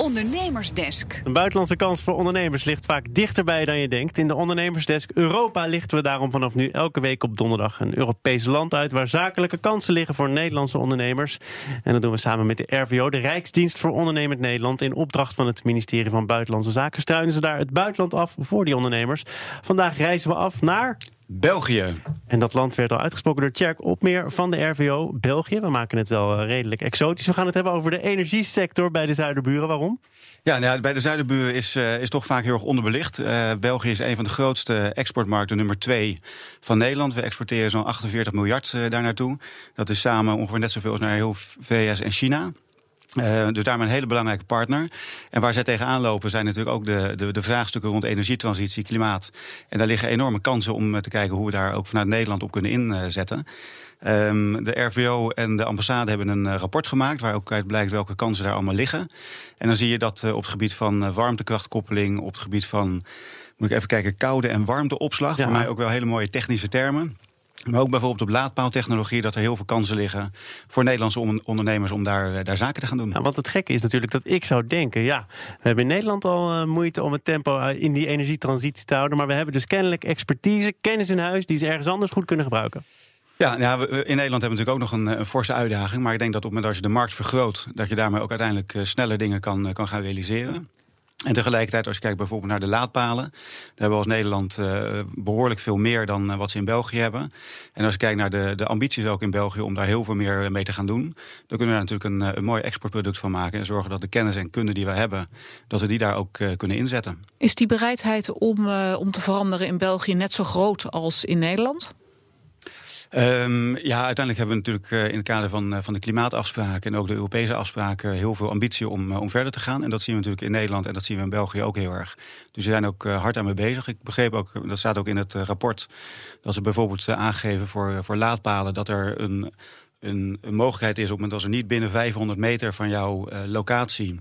ondernemersdesk. Een buitenlandse kans voor ondernemers ligt vaak dichterbij dan je denkt. In de ondernemersdesk Europa lichten we daarom vanaf nu elke week op donderdag een Europees land uit waar zakelijke kansen liggen voor Nederlandse ondernemers. En dat doen we samen met de RVO, de Rijksdienst voor Ondernemend Nederland. In opdracht van het ministerie van Buitenlandse Zaken struinen ze daar het buitenland af voor die ondernemers. Vandaag reizen we af naar België. En dat land werd al uitgesproken door Tjerk Opmeer van de RVO. België, we maken het wel eh, redelijk exotisch. We gaan het hebben over de energiesector bij de Zuiderburen. Waarom? Ja, nou, bij de Zuiderburen is, uh, is toch vaak heel erg onderbelicht. Uh, België is een van de grootste exportmarkten, nummer twee van Nederland. We exporteren zo'n 48 miljard uh, daar naartoe. Dat is samen ongeveer net zoveel als naar heel VS en China. Uh, dus daarmee een hele belangrijke partner. En waar zij tegenaan lopen zijn natuurlijk ook de, de, de, vraagstukken rond energietransitie, klimaat. En daar liggen enorme kansen om te kijken hoe we daar ook vanuit Nederland op kunnen inzetten. Um, de RVO en de ambassade hebben een uh, rapport gemaakt waar ook uit blijkt welke kansen daar allemaal liggen. En dan zie je dat uh, op het gebied van warmtekrachtkoppeling, op het gebied van, moet ik even kijken, koude en warmteopslag. Ja. Voor mij ook wel hele mooie technische termen. Maar ook bijvoorbeeld op laadpaaltechnologie, dat er heel veel kansen liggen voor Nederlandse ondernemers om daar, daar zaken te gaan doen. Ja, want het gekke is natuurlijk dat ik zou denken, ja, we hebben in Nederland al uh, moeite om het tempo in die energietransitie te houden. Maar we hebben dus kennelijk expertise, kennis in huis die ze ergens anders goed kunnen gebruiken. Ja, nou, in Nederland hebben we natuurlijk ook nog een, een, forse uitdaging. Maar ik denk dat op het moment dat je de markt vergroot, dat je daarmee ook uiteindelijk sneller dingen kan, kan gaan realiseren. En tegelijkertijd, als je kijkt bijvoorbeeld naar de laadpalen, daar hebben we als Nederland uh, behoorlijk veel meer dan uh, wat ze in België hebben. En als je kijkt naar de, de ambities ook in België om daar heel veel meer mee te gaan doen, dan kunnen we daar natuurlijk een, een mooi exportproduct van maken en zorgen dat de kennis en kunde die we hebben, dat we die daar ook kunnen inzetten. Is die bereidheid om, om te veranderen in België net zo groot als in Nederland? Um, ja, uiteindelijk hebben we natuurlijk uh, in het kader van, uh, van de klimaatafspraken en ook de Europese afspraken heel veel ambitie om, uh, om verder te gaan. En dat zien we natuurlijk in Nederland en dat zien we in België ook heel erg. Dus we zijn ook hard aan mee bezig. Ik begreep ook, dat staat ook in het rapport, dat ze bijvoorbeeld aangeven voor, voor laadpalen dat er een, een, een mogelijkheid is op het moment als er niet binnen 500 meter van jouw locatie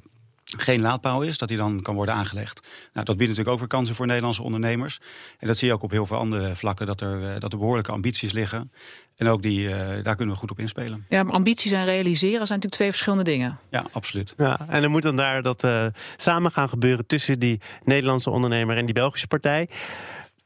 geen laadpaal is, dat die dan kan worden aangelegd. Nou, dat biedt natuurlijk ook weer kansen voor Nederlandse ondernemers. En dat zie je ook op heel veel andere vlakken, dat er, dat er behoorlijke ambities liggen. En ook die, uh, daar kunnen we goed op inspelen. Ja, maar ambities en realiseren zijn natuurlijk twee verschillende dingen. Ja, absoluut. Ja, en dan moet dan daar dat uh, samen gaan gebeuren tussen die Nederlandse ondernemer en die Belgische partij.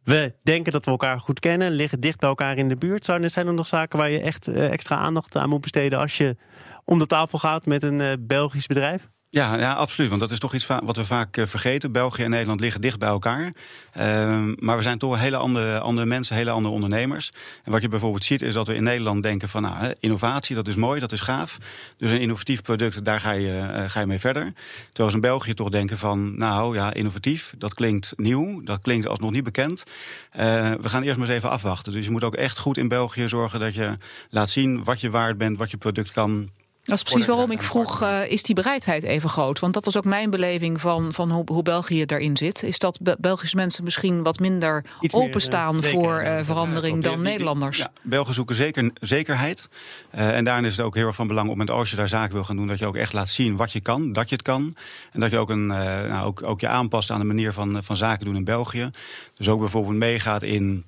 We denken dat we elkaar goed kennen, liggen dicht bij elkaar in de buurt. Zijn er nog zaken waar je echt uh, extra aandacht aan moet besteden als je om de tafel gaat met een Belgisch bedrijf? Ja, ja, absoluut. Want dat is toch iets wat we vaak vergeten. België en Nederland liggen dicht bij elkaar. Uh, maar we zijn toch hele andere, andere mensen, hele andere ondernemers. En wat je bijvoorbeeld ziet, is dat we in Nederland denken van nou, innovatie, dat is mooi, dat is gaaf. Dus een innovatief product, daar ga je, uh, ga je mee verder. Terwijl ze in België toch denken van nou ja, innovatief, dat klinkt nieuw, dat klinkt als nog niet bekend. Uh, we gaan eerst maar eens even afwachten. Dus je moet ook echt goed in België zorgen dat je laat zien wat je waard bent, wat je product kan. Dat is precies waarom ik vroeg, uh, is die bereidheid even groot? Want dat was ook mijn beleving van, van hoe, hoe België daarin zit. Is dat Be Belgische mensen misschien wat minder Iets openstaan meer, uh, voor uh, verandering dan die, Nederlanders? Ja, Belgen zoeken zeker, zekerheid. en daarin is het ook heel erg van belang op het als je daar zaken wil gaan doen... dat je ook echt laat zien wat je kan, dat je het kan. En dat je ook, een, nou, ook, ook je aanpast aan de manier van, van zaken doen in België. Dus ook bijvoorbeeld meegaat in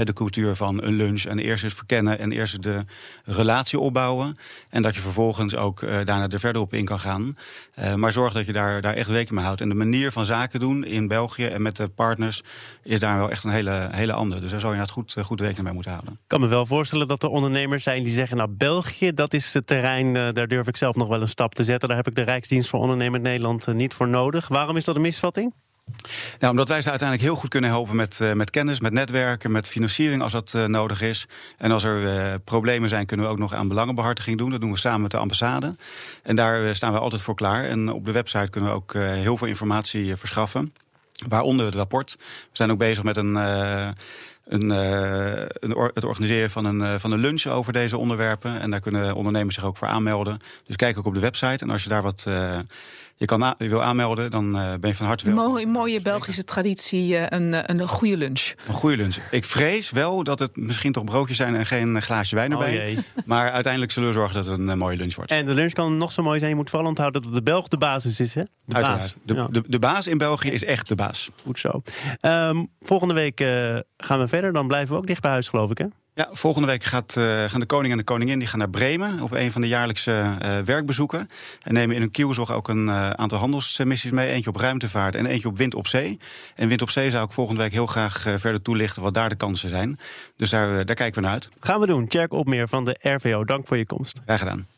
de cultuur van een lunch en eerst eens verkennen en eerst de relatie opbouwen. En dat je vervolgens ook uh, daarna er verder op in kan gaan. Uh, maar zorg dat je daar, daar echt rekening mee houdt. En de manier van zaken doen in België en met de partners is daar wel echt een hele, hele andere. Dus daar zou je het goed, goed rekening mee moeten houden. Ik kan me wel voorstellen dat er ondernemers zijn die zeggen: Nou, België, dat is het terrein, daar durf ik zelf nog wel een stap te zetten. Daar heb ik de Rijksdienst voor Ondernemend Nederland niet voor nodig. Waarom is dat een misvatting? Nou, omdat wij ze uiteindelijk heel goed kunnen helpen met, uh, met kennis, met netwerken, met financiering als dat uh, nodig is. En als er uh, problemen zijn, kunnen we ook nog aan belangenbehartiging doen. Dat doen we samen met de ambassade. En daar staan we altijd voor klaar. En op de website kunnen we ook heel veel informatie verschaffen. Waaronder het rapport. We zijn ook bezig met een. Een, het organiseren van een, van een lunch over deze onderwerpen. En daar kunnen ondernemers zich ook voor aanmelden. Dus kijk ook op de website. En als je daar wat je, kan je wil aanmelden, dan uh, ben je van harte welkom. Mooie, mooie Belgische traditie, uh, een, een goede lunch. Een goede lunch. Ik vrees wel dat het misschien toch broodjes zijn en geen glaasje wijn erbij. Oh maar uiteindelijk zullen we zorgen dat het een uh, mooie lunch wordt. En de lunch kan nog zo mooi zijn. Je moet vooral onthouden dat het de Belg de basis is. Hè? De Uiteraard. Baas. De, ja. de, de, baas in België is echt de baas. Goed zo. Um, volgende week gaan we verder. Dan blijven we ook dicht bij huis, geloof ik, hè? Ja, volgende week gaat, uh, gaan de koning en de koningin die gaan naar Bremen op een van de jaarlijkse uh, werkbezoeken. En nemen in hun kielzog ook een uh, aantal handelsmissies mee. Eentje op ruimtevaart en eentje op wind op zee. En wind op zee zou ik volgende week heel graag verder toelichten wat daar de kansen zijn. Dus daar, daar kijken we naar uit. Gaan we doen. Tjerk Opmeer van de RVO, dank voor je komst. Graag gedaan.